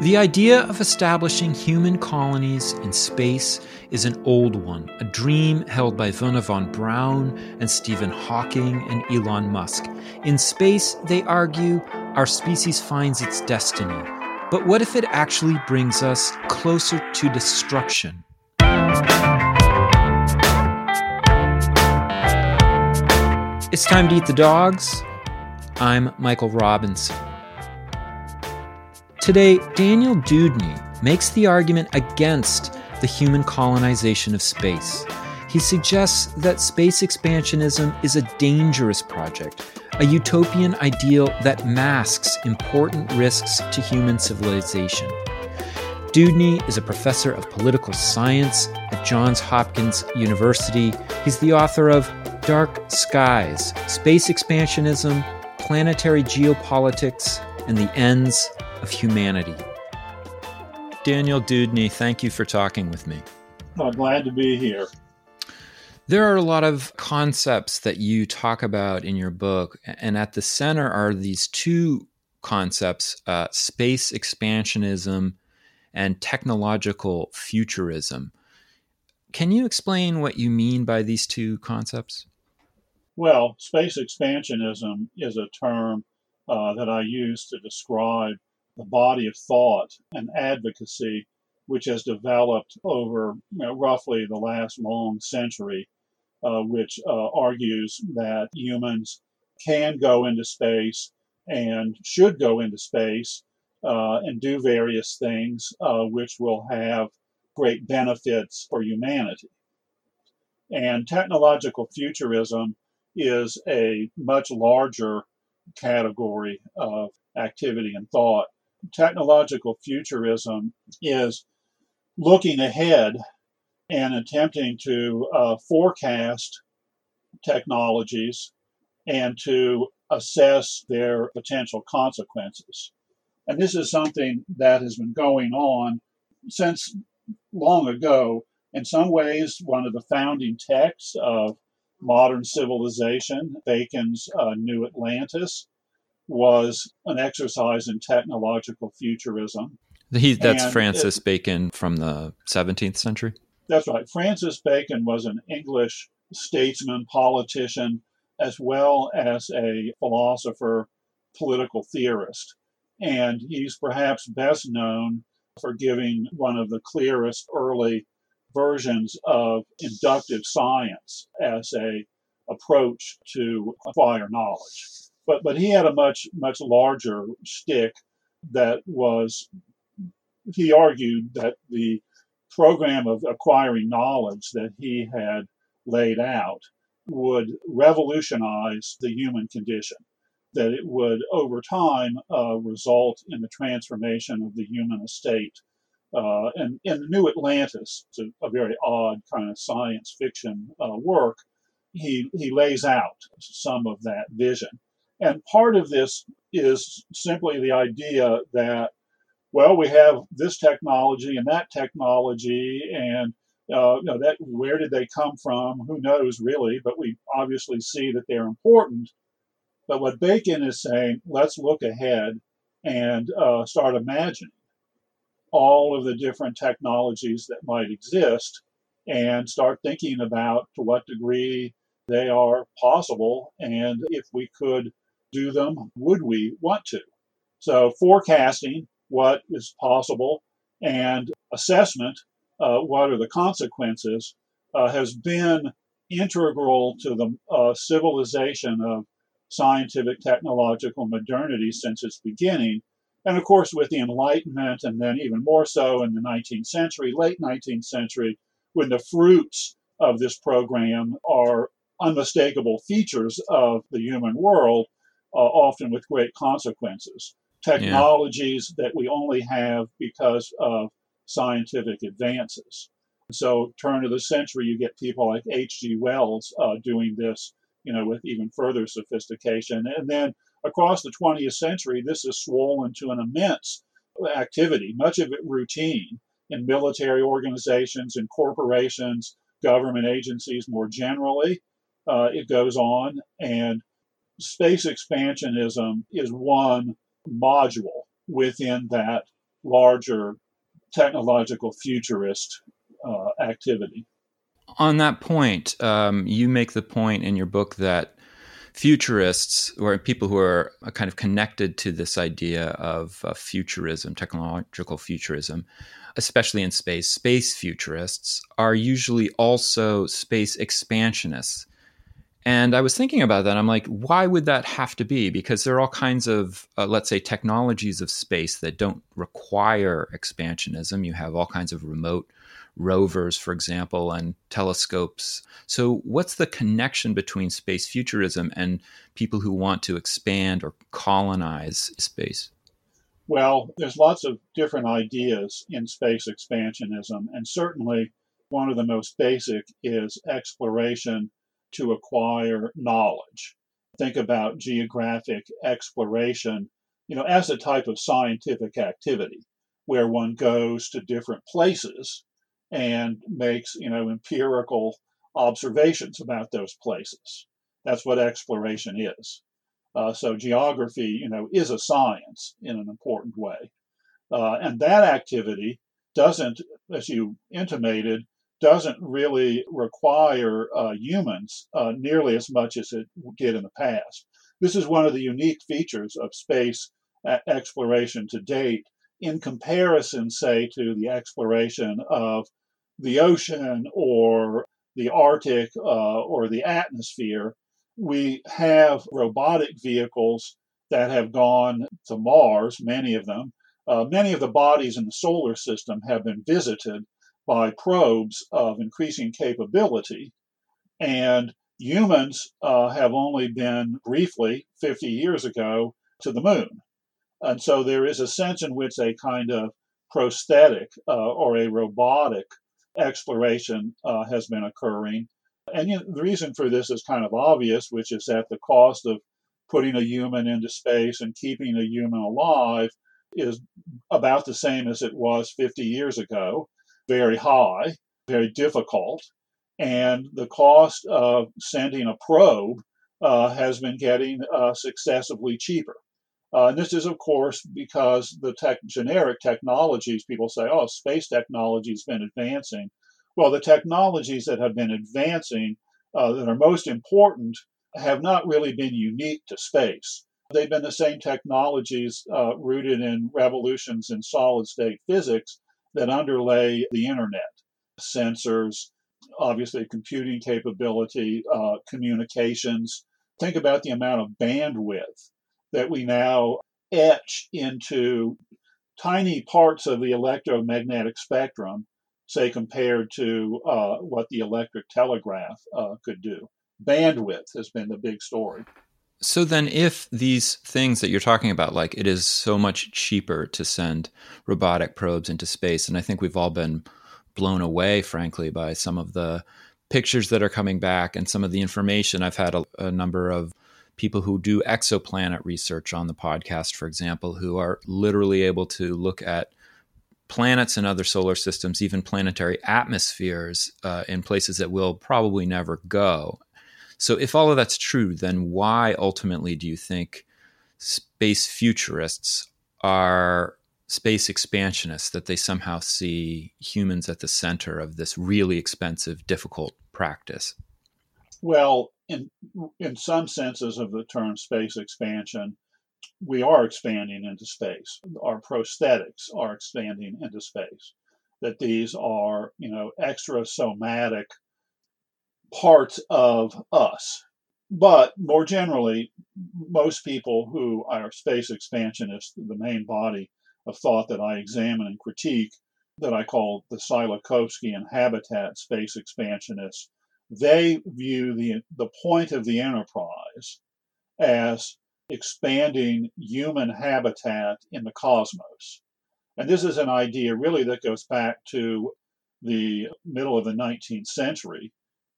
The idea of establishing human colonies in space is an old one, a dream held by Wernher von Braun and Stephen Hawking and Elon Musk. In space, they argue, our species finds its destiny. But what if it actually brings us closer to destruction? It's time to eat the dogs. I'm Michael Robinson. Today, Daniel Deudney makes the argument against the human colonization of space. He suggests that space expansionism is a dangerous project, a utopian ideal that masks important risks to human civilization. Deudney is a professor of political science at Johns Hopkins University. He's the author of Dark Skies Space Expansionism, Planetary Geopolitics, and the Ends of Humanity. Daniel Deudney, thank you for talking with me. I'm glad to be here. There are a lot of concepts that you talk about in your book, and at the center are these two concepts uh, space expansionism and technological futurism. Can you explain what you mean by these two concepts? Well, space expansionism is a term uh, that I use to describe the body of thought and advocacy which has developed over you know, roughly the last long century, uh, which uh, argues that humans can go into space and should go into space uh, and do various things uh, which will have great benefits for humanity. And technological futurism is a much larger category of activity and thought. Technological futurism is looking ahead and attempting to uh, forecast technologies and to assess their potential consequences. And this is something that has been going on since long ago. In some ways, one of the founding texts of modern civilization, Bacon's uh, New Atlantis, was an exercise in technological futurism. He, that's and Francis it, Bacon from the 17th century? That's right. Francis Bacon was an English statesman, politician, as well as a philosopher, political theorist. And he's perhaps best known for giving one of the clearest early versions of inductive science as a approach to acquire knowledge. But but he had a much much larger stick that was he argued that the program of acquiring knowledge that he had laid out would revolutionize the human condition, that it would, over time, uh, result in the transformation of the human estate. Uh, and in New Atlantis, it's a, a, very odd kind of science fiction uh, work, he, he lays out some of that vision. And part of this is simply the idea that well, we have this technology and that technology, and uh, you know that where did they come from? Who knows, really? But we obviously see that they're important. But what Bacon is saying, let's look ahead and uh, start imagining all of the different technologies that might exist, and start thinking about to what degree they are possible, and if we could do them, would we want to? So forecasting what is possible and assessment, uh, what are the consequences, uh, has been integral to the uh, civilization of scientific technological modernity since its beginning. And of course, with the Enlightenment, and then even more so in the 19th century, late 19th century, when the fruits of this program are unmistakable features of the human world, uh, often with great consequences technologies yeah. that we only have because of scientific advances. So, turn of the century, you get people like H.G. Wells uh, doing this, you know, with even further sophistication. And then across the 20th century, this has swollen to an immense activity, much of it routine in military organizations in corporations, government agencies more generally. Uh, it goes on, and space expansionism is one module within that larger technological futurist uh, activity. On that point, um, you make the point in your book that futurists or people who are kind of connected to this idea of uh, futurism, technological futurism, especially in space, space futurists are usually also space expansionists. And I was thinking about that. I'm like, why would that have to be? Because there are all kinds of, uh, let's say, technologies of space that don't require expansionism. You have all kinds of remote rovers, for example, and telescopes. So, what's the connection between space futurism and people who want to expand or colonize space? Well, there's lots of different ideas in space expansionism, and certainly one of the most basic is exploration to acquire knowledge. Think about geographic exploration, you know, as a type of scientific activity where one goes to different places and makes, you know, empirical observations about those places. That's what exploration is. Uh, so geography, you know, is a science in an important way. Uh, and that activity doesn't, as you intimated, doesn't really require uh, humans uh, nearly as much as it did in the past. This is one of the unique features of space exploration to date in comparison, say, to the exploration of the ocean or the Arctic uh, or the atmosphere we have robotic vehicles that have gone to Mars, many of them. Uh, many of the bodies in the solar system have been visited by probes of increasing capability. And humans uh, have only been briefly, 50 years ago, to the moon. And so there is a sense in which a kind of prosthetic uh, or a robotic exploration uh, has been occurring and you know, the reason for this is kind of obvious, which is that the cost of putting a human into space and keeping a human alive is about the same as it was 50 years ago very high, very difficult. And the cost of sending a probe uh, has been getting uh, successively cheaper. Uh, and this is, of course, because the tech, generic technologies, people say, oh, space technology has been advancing. Well, the technologies that have been advancing uh, that are most important have not really been unique to space. They've been the same technologies uh, rooted in revolutions in solid state physics that underlay the internet sensors, obviously, computing capability, uh, communications. Think about the amount of bandwidth that we now etch into tiny parts of the electromagnetic spectrum say, compared to uh, what the electric telegraph uh, could do. Bandwidth has been the big story. So then, if these things that you're talking about, like it is so much cheaper to send robotic probes into space, and I think we've all been blown away, frankly, by some of the pictures that are coming back and some of the information. I've had a, a number of people who do exoplanet research on the podcast, for example, who are literally able to look at planets and other solar systems, even planetary atmospheres uh, in places that we'll probably never go. So, if all of that's true, then why ultimately do you think space futurists are space expansionists, that they somehow see humans at the center of this really expensive, difficult practice? Well, in, in some senses of the term space expansion, we are expanding into space. Our prosthetics are expanding into space. That these are, you know, extrasomatic parts of us. But more generally, most people who are space expansionists, the main body of thought that I examine and critique, that I call the Tsiolkovskian habitat space expansionists, they view the, the point of the enterprise as expanding human habitat in the cosmos. And this is an idea really that goes back to the middle of the 19th century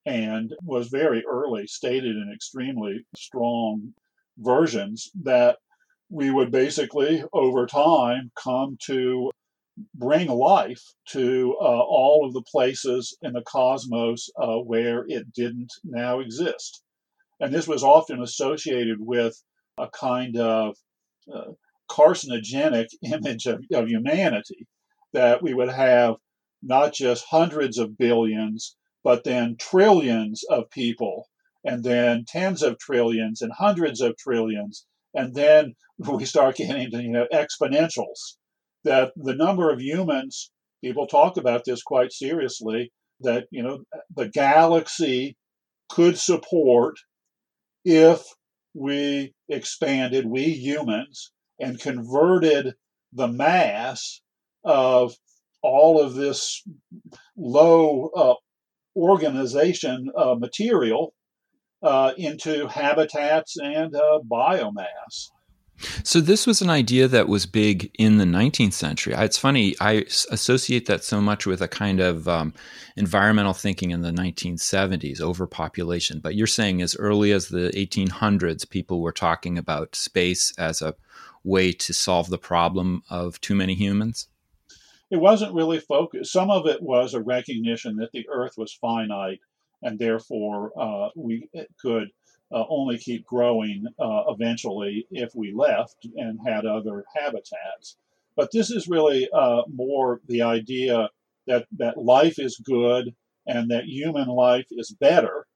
and was very early stated in extremely strong versions that we would basically, over time, come to bring life to uh, all of the places in the cosmos uh, where it didn't now exist. And this was often associated with a kind of uh, carcinogenic image of, of humanity that we would have not just hundreds of billions, but then trillions of people, and then tens of trillions and hundreds of trillions, and then we start getting to you know exponentials. That the number of humans, people talk about this quite seriously, that you know the galaxy could support if we expanded, we humans, and converted the mass of all of this low uh, organization uh, material uh, into habitats and uh, biomass. So this was an idea that was big in the 19th century. It's funny I associate that so much with a kind of um, environmental thinking in the 1970s, overpopulation. But you're saying as early as the 1800s, people were talking about space as a way to solve the problem of too many humans. It wasn't really focused. Some of it was a recognition that the Earth was finite, and therefore uh, we could uh, only keep growing uh, eventually if we left and had other habitats. But this is really uh, more the idea that, that life is good and that human life is better,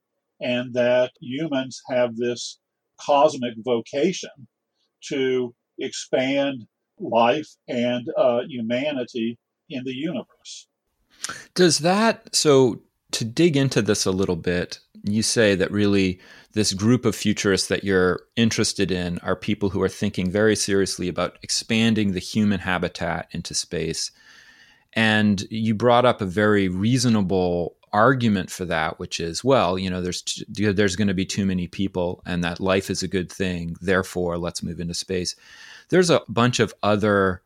and that humans have this cosmic vocation to expand life and uh, humanity in the universe. Does that, so to dig into this a little bit, you say that really this group of futurists that you're interested in are people who are thinking very seriously about expanding the human habitat into space. And you brought up a very reasonable argument for that, which is, well, you know, there's t- there's going to be too many people, and that life is a good thing. Therefore, let's move into space. There's a bunch of other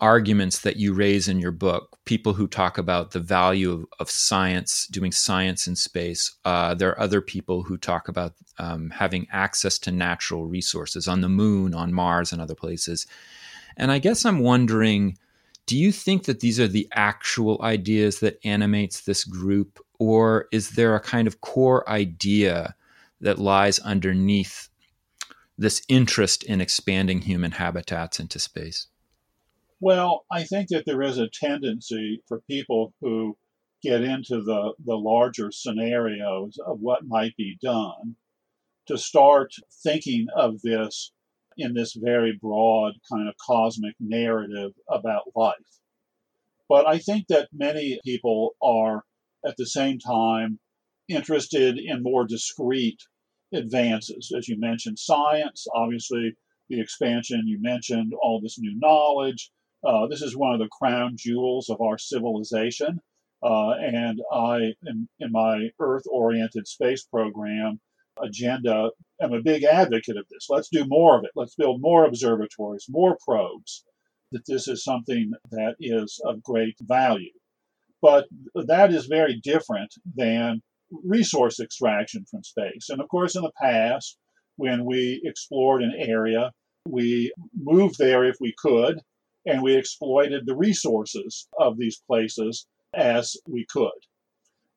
arguments that you raise in your book, people who talk about the value of, of science, doing science in space. Uh, there are other people who talk about um, having access to natural resources on the moon, on Mars, and other places. And I guess I'm wondering do you think that these are the actual ideas that animates this group, or is there a kind of core idea that lies underneath this interest in expanding human habitats into space? Well, I think that there is a tendency for people who get into the, the larger scenarios of what might be done to start thinking of this in this very broad kind of cosmic narrative about life. But I think that many people are at the same time interested in more discrete advances. As you mentioned, science, obviously, the expansion you mentioned, all this new knowledge, uh, this is one of the crown jewels of our civilization. Uh, and I, in, in my Earth oriented space program agenda, am a big advocate of this. Let's do more of it. Let's build more observatories, more probes. That this is something that is of great value. But that is very different than resource extraction from space. And of course, in the past, when we explored an area, we moved there if we could and we exploited the resources of these places as we could.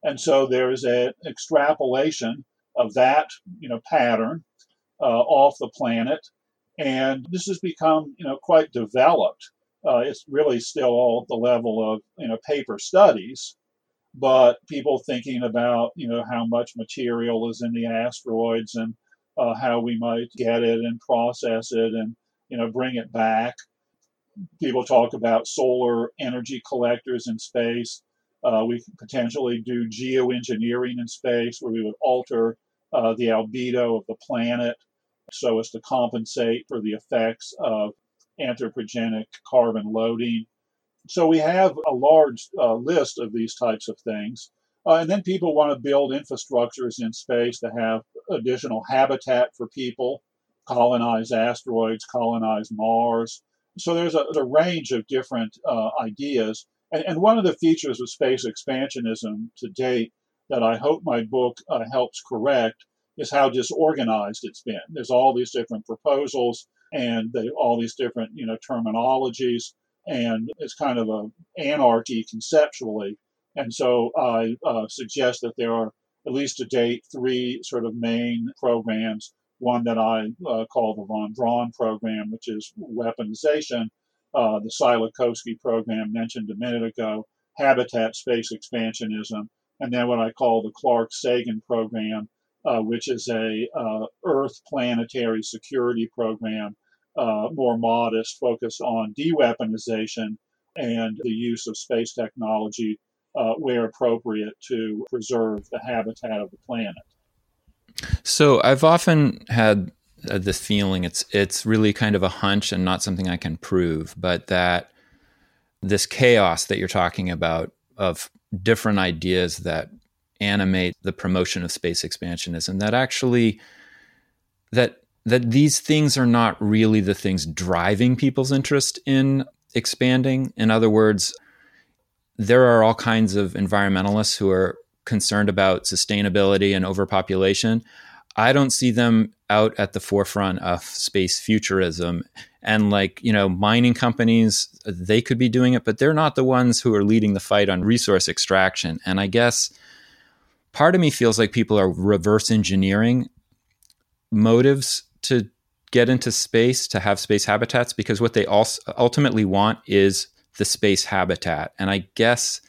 And so there is an extrapolation of that, you know, pattern uh, off the planet, and this has become, you know, quite developed. Uh, it's really still all at the level of, you know, paper studies, but people thinking about, you know, how much material is in the asteroids and uh, how we might get it and process it and, you know, bring it back people talk about solar energy collectors in space. Uh, we could potentially do geoengineering in space where we would alter uh, the albedo of the planet so as to compensate for the effects of anthropogenic carbon loading. So we have a large uh, list of these types of things. Uh, and then people want to build infrastructures in space to have additional habitat for people, colonize asteroids, colonize Mars, so there's a, a range of different uh, ideas. And, and, one of the features of space expansionism to date that I hope my book uh, helps correct is how disorganized it's been. There's all these different proposals and they, all these different you know terminologies, and it's kind of a anarchy conceptually. And so I uh, suggest that there are at least to date three sort of main programs one that I uh, call the von Braun program, which is weaponization, uh, the Tsiolkovsky program mentioned a minute ago, habitat space expansionism, and then what I call the Clarke Sagan program, uh, which is a uh, Earth planetary security program, uh, more modest, focused on de-weaponization and the use of space technology uh, where appropriate to preserve the habitat of the planet. So I've often had uh, this feeling it's it's really kind of a hunch and not something I can prove, but that this chaos that you're talking about of different ideas that animate the promotion of space expansionism that actually that that these things are not really the things driving people's interest in expanding. In other words there are all kinds of environmentalists who are concerned about sustainability and overpopulation. I don't see them out at the forefront of space futurism. And like, you know, mining companies, they could be doing it, but they're not the ones who are leading the fight on resource extraction. And I guess part of me feels like people are reverse engineering motives to get into space, to have space habitats, because what they also ultimately want is the space habitat. And I guess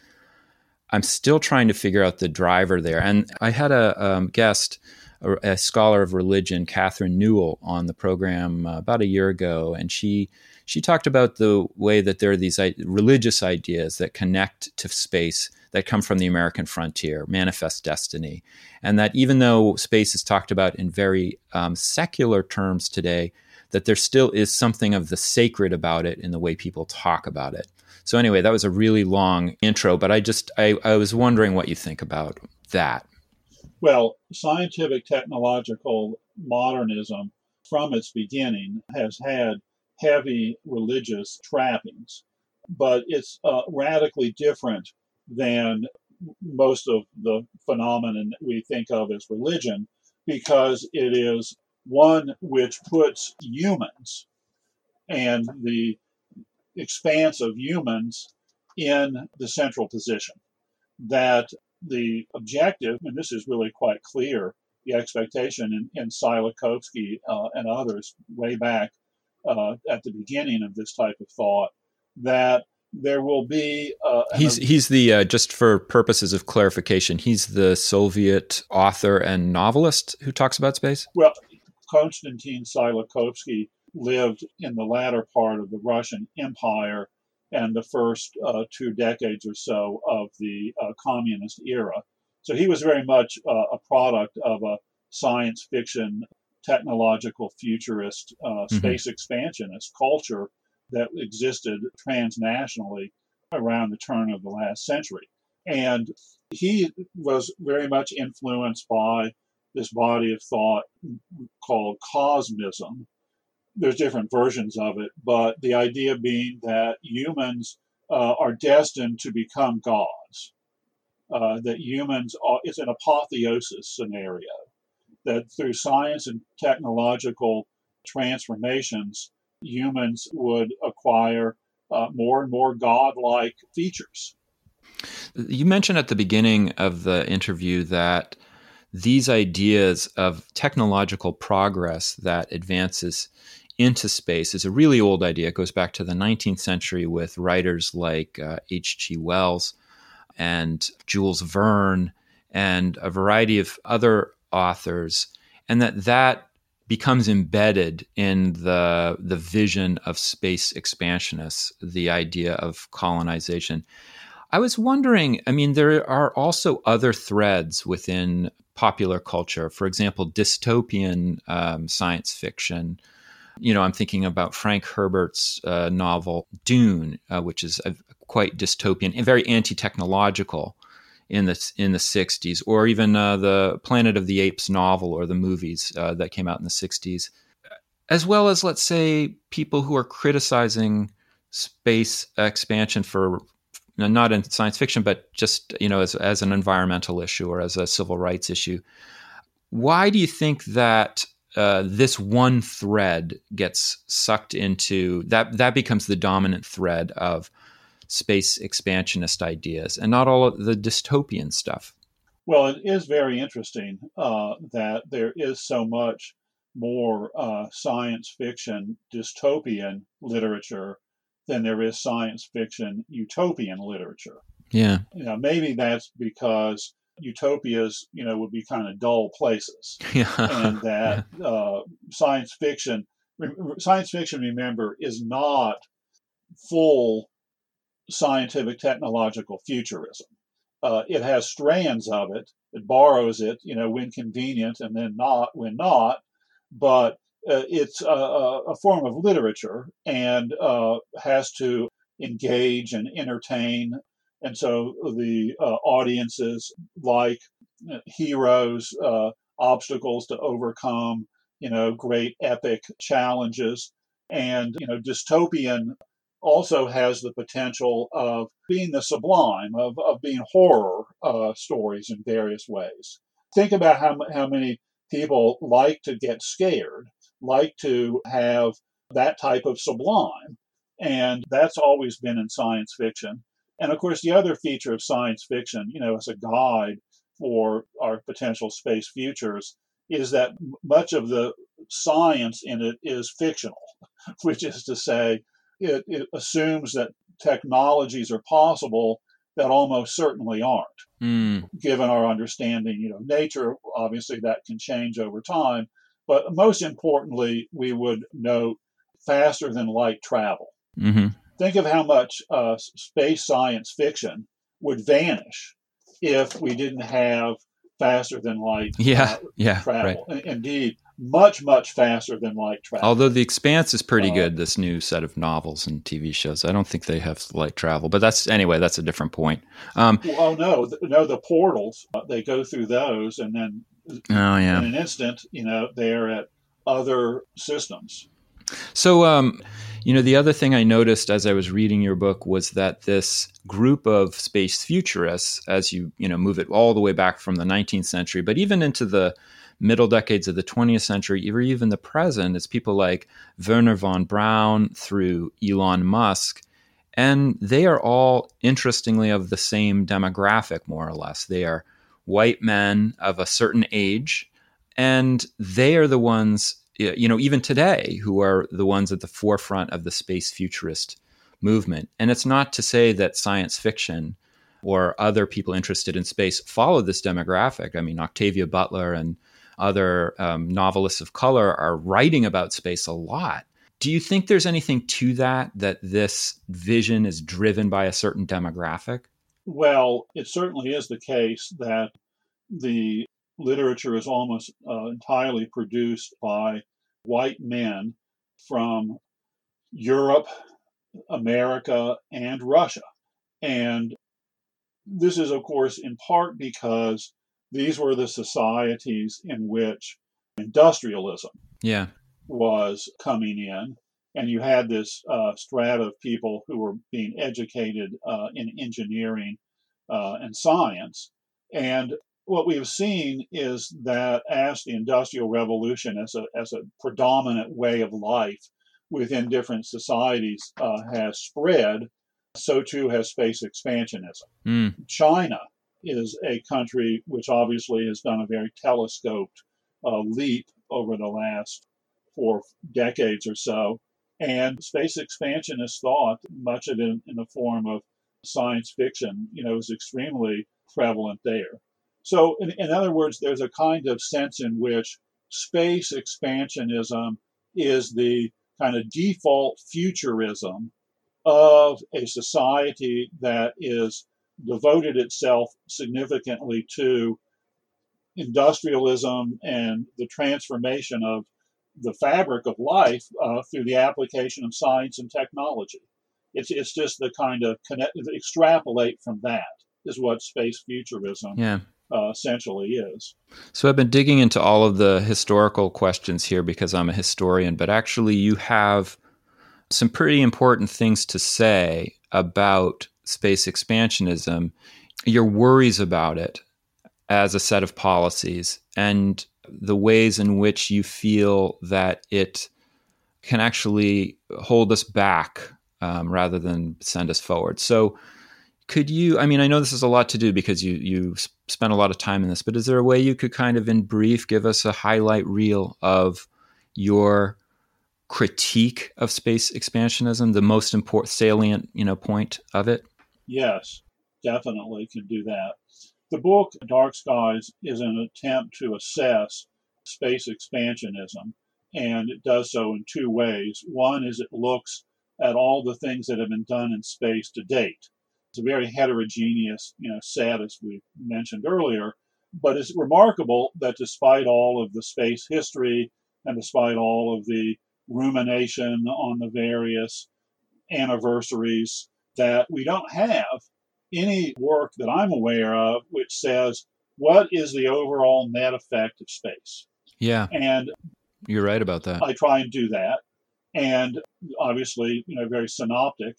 I'm still trying to figure out the driver there. And I had a um, guest, a, a, scholar of religion, Catherine Newell, on the program uh, about a year ago, and she she talked about the way that there are these I- religious ideas that connect to space that come from the American frontier, manifest destiny, and that even though space is talked about in very um, secular terms today, that there still is something of the sacred about it in the way people talk about it. So anyway, that was a really long intro, but I just I, I was wondering what you think about that. Well, scientific technological modernism from its beginning has had heavy religious trappings, but it's uh, radically different than most of the phenomenon that we think of as religion because it is one which puts humans and the expanse of humans in the central position. That the objective, and this is really quite clear, the expectation in, in Tsiolkovsky uh, and others way back uh, at the beginning of this type of thought, that there will be. Uh, he's he's the uh, just for purposes of clarification. He's the Soviet author and novelist who talks about space. Well, Konstantin Tsiolkovsky lived in the latter part of the Russian Empire and the first uh, two decades or so of the uh, communist era. So he was very much uh, a product of a science fiction, technological futurist, uh, mm-hmm. space expansionist culture that existed transnationally around the turn of the last century. And he was very much influenced by this body of thought called cosmism. There's different versions of it, but the idea being that humans uh, are destined to become gods. Uh, that humans are, it's an apotheosis scenario. That through science and technological transformations, humans would acquire uh, more and more godlike features. You mentioned at the beginning of the interview that these ideas of technological progress that advances into space is a really old idea. It goes back to the 19th century with writers like H.G. Uh, Wells and Jules Verne and a variety of other authors, and that that becomes embedded in the the vision of space expansionists, the idea of colonization. I was wondering, I mean, there are also other threads within popular culture. For example, dystopian um, science fiction. You know, I'm thinking about Frank Herbert's uh, novel Dune, uh, which is a, quite dystopian and very anti-technological in the in the 60s, or even uh, the Planet of the Apes novel or the movies uh, that came out in the 60s, as well as let's say people who are criticizing space expansion for not in science fiction, but just you know as as an environmental issue or as a civil rights issue. Why do you think that uh, this one thread gets sucked into that? That becomes the dominant thread of space expansionist ideas, and not all of the dystopian stuff. Well, it is very interesting uh, that there is so much more uh, science fiction dystopian literature than there is science fiction utopian literature. Yeah. You know, maybe that's because utopias, you know, would be kind of dull places, Yeah. and that uh, science fiction, science fiction, remember, is not full scientific technological futurism. Uh, it has strands of it. It borrows it, you know, when convenient, and then not when not. But uh, it's a, a, form of literature and uh, has to engage and entertain. And so the uh, audiences like uh, heroes, uh, obstacles to overcome, you know, great epic challenges, and you know, dystopian also has the potential of being the sublime, of, of being horror uh, stories in various ways. Think about how, how many people like to get scared, like to have that type of sublime. And that's always been in science fiction. And of course, the other feature of science fiction, you know, as a guide for our potential space futures, is that much of the science in it is fictional, which is to say, it, it assumes that technologies are possible that almost certainly aren't, mm. given our understanding. You know, nature obviously that can change over time, but most importantly, we would note faster than light travel. Mm-hmm. Think of how much uh, space science fiction would vanish if we didn't have faster than light yeah, uh, yeah, travel. Right. Indeed, much much faster than light travel. Although The Expanse is pretty Uh, good, this new set of novels and TV shows. I don't think they have light travel, but that's anyway. That's a different point. Um, Well, oh no, th- no, the portals. Uh, they go through those, and then oh yeah. in an instant, you know, they're at other systems. So, um, you know, the other thing I noticed as I was reading your book was that this group of space futurists, as you you know move it all the way back from the 19th century, but even into the middle decades of the 20th century, or even the present, it's people like Wernher von Braun through Elon Musk. And they are all, interestingly, of the same demographic, more or less. They are white men of a certain age, and they are the ones you know, even today, who are the ones at the forefront of the space futurist movement. And it's not to say that science fiction or other people interested in space follow this demographic. I mean, Octavia Butler and other um, novelists of color are writing about space a lot. Do you think there's anything to that, that this vision is driven by a certain demographic? Well, it certainly is the case that the literature is almost uh, entirely produced by white men from Europe, America, and Russia. And this is, of course, in part because these were the societies in which industrialism Yeah. was coming in. And you had this uh, strata of people who were being educated uh, in engineering uh, and science. And what we've seen is that as the Industrial Revolution, as a, as a predominant way of life within different societies, uh, has spread, so too has space expansionism. Mm. China is a country which obviously has done a very telescoped uh, leap over the last four decades or so. And space expansionist thought, much of it in, in the form of science fiction, you know, is extremely prevalent there. So, in, in other words, there's a kind of sense in which space expansionism is the kind of default futurism of a society that is devoted itself significantly to industrialism and the transformation of the fabric of life uh, through the application of science and technology. It's, it's just the kind of connect, extrapolate from that is what space futurism Yeah. Uh, essentially is. So I've been digging into all of the historical questions here because I'm a historian, but actually, you have some pretty important things to say about space expansionism, your worries about it as a set of policies, and the ways in which you feel that it can actually hold us back um, rather than send us forward. So, could you? I mean, I know this is a lot to do because you you spent a lot of time in this, but is there a way you could kind of, in brief, give us a highlight reel of your critique of space expansionism, the most important salient, you know, point of it? Yes, definitely can do that. The book Dark Skies is an attempt to assess space expansionism, and it does so in two ways. One is it looks at all the things that have been done in space to date. It's a very heterogeneous, you know, set as we mentioned earlier, but it's remarkable that despite all of the space history and despite all of the rumination on the various anniversaries, that we don't have any work that I'm aware of which says what is the overall net effect of space. Yeah. And you're right about that. I try and do that. And obviously, you know, very synoptic,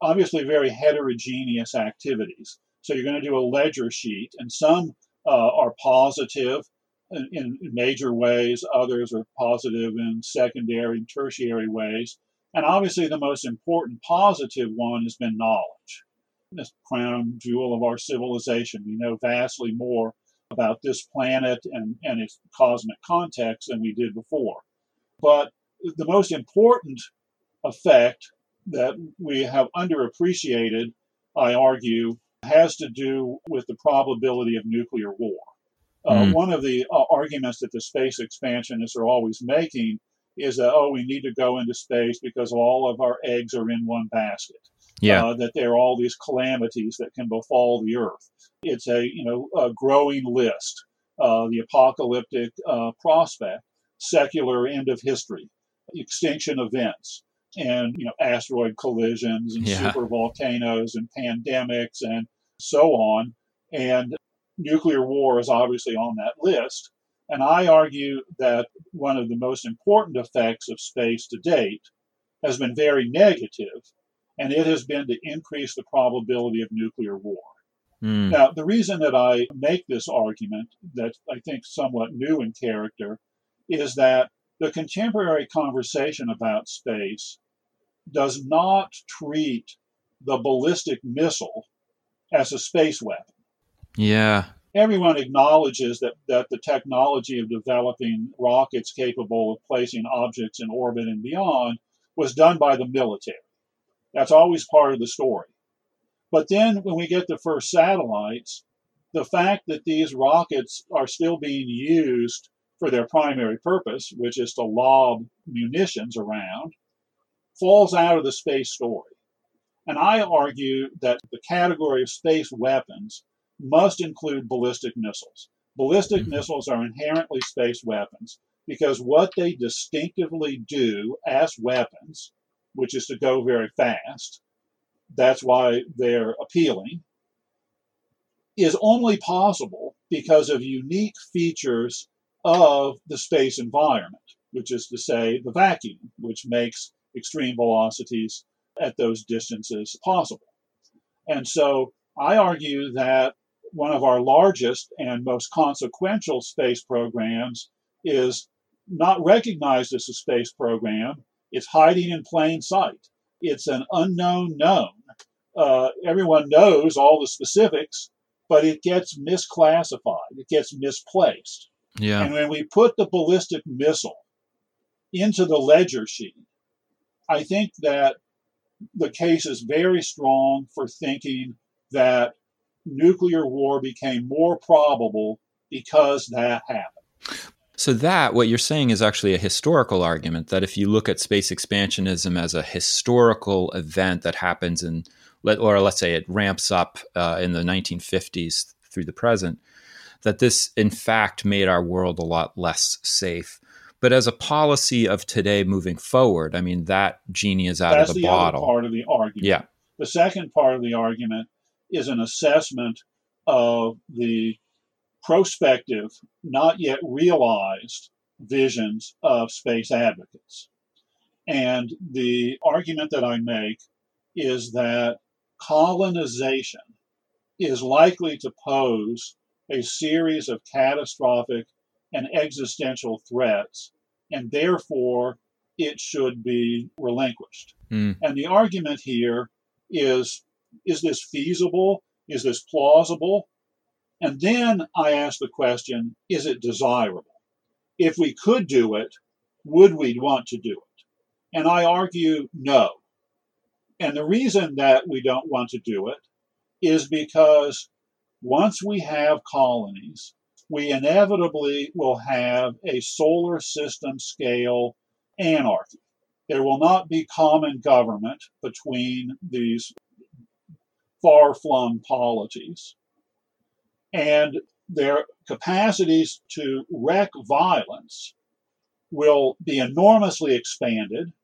obviously very heterogeneous activities. So you're going to do a ledger sheet, and some uh, are positive in, in, major ways, others are positive in secondary and tertiary ways. And obviously, the most important positive one has been knowledge. This crown jewel of our civilization. We know vastly more about this planet and, and its cosmic context than we did before. But the most important effect that we have underappreciated, I argue, has to do with the probability of nuclear war. Uh, mm. One of the uh, arguments that the space expansionists are always making is that, oh, we need to go into space because all of our eggs are in one basket. Yeah. Uh, that there are all these calamities that can befall the Earth. It's a you know a growing list. Uh, the apocalyptic uh, prospect, secular end of history, extinction events, and you know asteroid collisions and yeah. super volcanoes and pandemics and so on. And nuclear war is obviously on that list. And I argue that one of the most important effects of space to date has been very negative, and it has been to increase the probability of nuclear war. Mm. Now, the reason that I make this argument, that I think somewhat new in character, is that the contemporary conversation about space does not treat the ballistic missile as a space weapon. Yeah. Everyone acknowledges that, that the technology of developing rockets capable of placing objects in orbit and beyond was done by the military. That's always part of the story. But then when we get the first satellites, the fact that these rockets are still being used for their primary purpose, which is to lob munitions around, falls out of the space story. And I argue that the category of space weapons must include ballistic missiles. Ballistic mm-hmm. missiles are inherently space weapons because what they distinctively do as weapons, which is to go very fast, that's why they're appealing, is only possible because of unique features of the space environment, which is to say, the vacuum, which makes extreme velocities at those distances possible. And so I argue that one of our largest and most consequential space programs is not recognized as a space program. It's hiding in plain sight. It's an unknown known. Uh, everyone knows all the specifics, but it gets misclassified. It gets misplaced. Yeah. And when we put the ballistic missile into the ledger sheet, I think that the case is very strong for thinking that nuclear war became more probable because that happened. So, that, what you're saying, is actually a historical argument that if you look at space expansionism as a historical event that happens in, or let's say it ramps up uh, in the 1950s through the present, that this in fact made our world a lot less safe. But as a policy of today moving forward, I mean that genie is out That's of the, the bottle. part of the argument. Yeah. The second part of the argument is an assessment of the prospective, not yet realized visions of space advocates. And the argument that I make is that colonization is likely to pose a series of catastrophic and existential threats, and therefore it should be relinquished. Mm. And the argument here is is this feasible? Is this plausible? And then I ask the question is it desirable? If we could do it, would we want to do it? And I argue no. And the reason that we don't want to do it is because once we have colonies, we inevitably will have a solar system scale anarchy. There will not be common government between these far flung polities. And their capacities to wreak violence will be enormously expanded.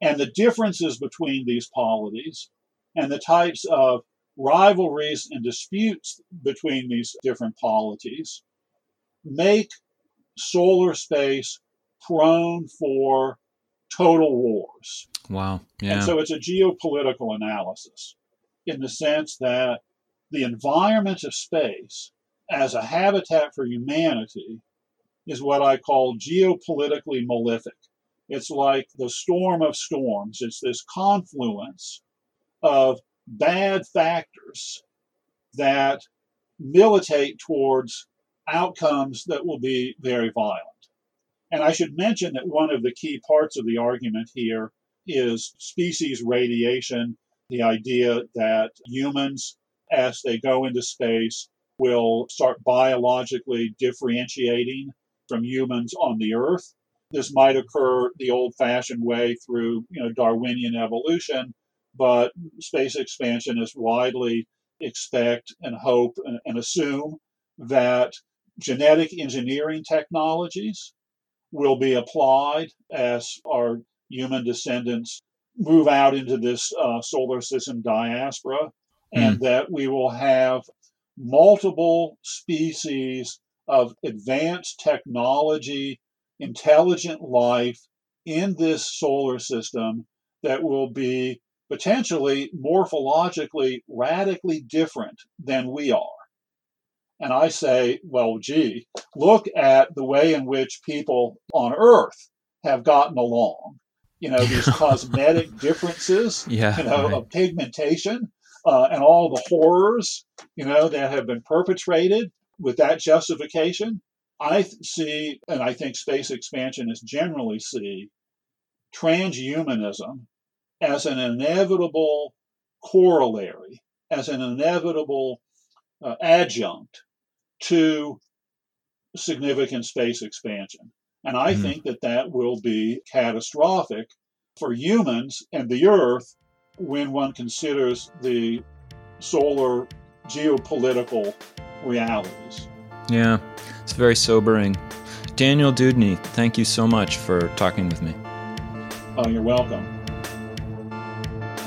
And the differences between these polities and the types of rivalries and disputes between these different polities make solar space prone for total wars. Wow. Yeah. And so it's a geopolitical analysis in the sense that the environment of space as a habitat for humanity is what I call geopolitically malefic. It's like the storm of storms. It's this confluence of bad factors that militate towards outcomes that will be very violent. And I should mention that one of the key parts of the argument here is species radiation, the idea that humans, as they go into space, will start biologically differentiating from humans on the Earth. This might occur the old fashioned way through you know, Darwinian evolution, but space expansion is widely expect and hope and, and assume that genetic engineering technologies will be applied as our human descendants move out into this uh, solar system diaspora, mm. and that we will have multiple species of advanced technology, intelligent life in this solar system that will be potentially morphologically radically different than we are. And I say, well, gee, look at the way in which people on Earth have gotten along. You know, these cosmetic differences, yeah, you know, right. of pigmentation uh, and all the horrors, you know, that have been perpetrated with that justification. I see, and I think space expansionists generally see, transhumanism as an inevitable corollary, as an inevitable uh, adjunct to significant space expansion. And I mm-hmm. think that that will be catastrophic for humans and the Earth when one considers the solar geopolitical realities. Yeah, it's very sobering. Daniel Deudney, thank you so much for talking with me. Oh, you're welcome.